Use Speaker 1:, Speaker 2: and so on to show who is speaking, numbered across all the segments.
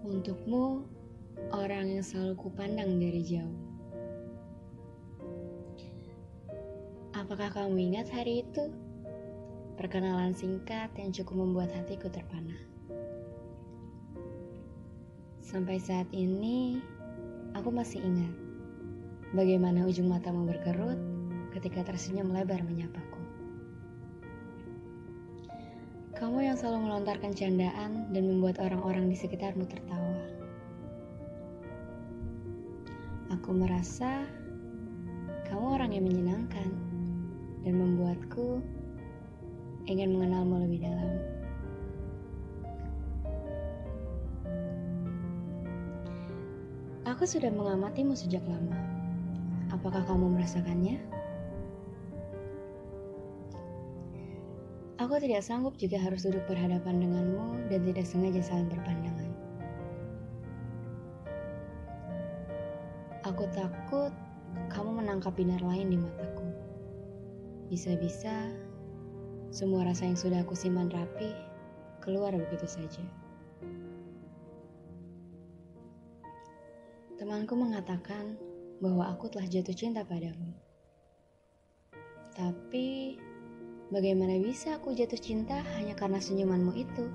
Speaker 1: Untukmu, orang yang selalu kupandang dari jauh. Apakah kamu ingat hari itu? Perkenalan singkat yang cukup membuat hatiku terpana. Sampai saat ini, aku masih ingat bagaimana ujung matamu berkerut ketika tersenyum lebar menyapaku. Kamu yang selalu melontarkan candaan dan membuat orang-orang di sekitarmu tertawa. Aku merasa kamu orang yang menyenangkan dan membuatku ingin mengenalmu lebih dalam. Aku sudah mengamatimu sejak lama. Apakah kamu merasakannya? Aku tidak sanggup jika harus duduk berhadapan denganmu dan tidak sengaja saling berpandangan. Aku takut kamu menangkap binar lain di mataku. Bisa-bisa semua rasa yang sudah aku simpan rapi keluar begitu saja. Temanku mengatakan bahwa aku telah jatuh cinta padamu. Bagaimana bisa aku jatuh cinta hanya karena senyumanmu itu?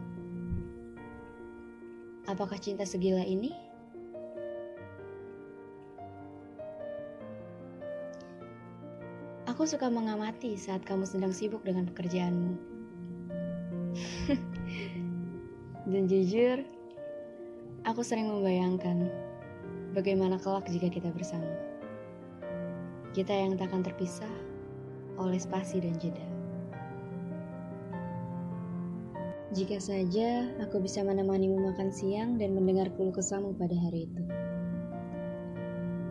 Speaker 1: Apakah cinta segila ini? Aku suka mengamati saat kamu sedang sibuk dengan pekerjaanmu. Dan jujur, aku sering membayangkan bagaimana kelak jika kita bersama. Kita yang tak akan terpisah oleh spasi dan jeda. Jika saja aku bisa menemanimu makan siang dan mendengar keluh kesahmu pada hari itu.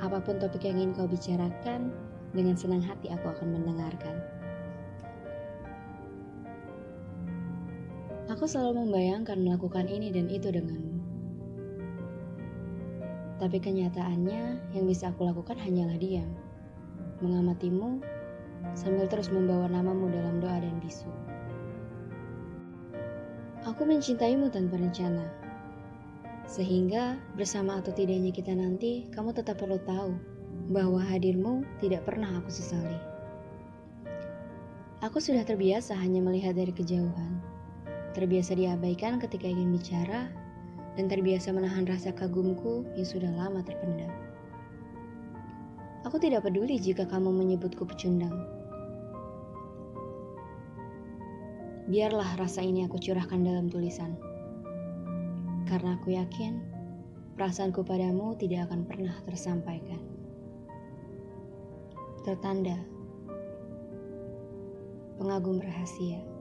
Speaker 1: Apa pun topik yang ingin kau bicarakan, dengan senang hati aku akan mendengarkan. Aku selalu membayangkan melakukan ini dan itu denganmu. Tapi kenyataannya yang bisa aku lakukan hanyalah diam. Mengamatimu sambil terus membawa namamu dalam doa dan bisu. Aku mencintaimu tanpa rencana. Sehingga bersama atau tidaknya kita nanti, kamu tetap perlu tahu bahwa hadirmu tidak pernah aku sesali. Aku sudah terbiasa hanya melihat dari kejauhan, terbiasa diabaikan ketika ingin bicara, dan terbiasa menahan rasa kagumku yang sudah lama terpendam. Aku tidak peduli jika kamu menyebutku pecundang, Biarlah rasa ini aku curahkan dalam tulisan. Karena aku yakin perasaanku padamu tidak akan pernah tersampaikan. Tertanda Pengagum rahasia.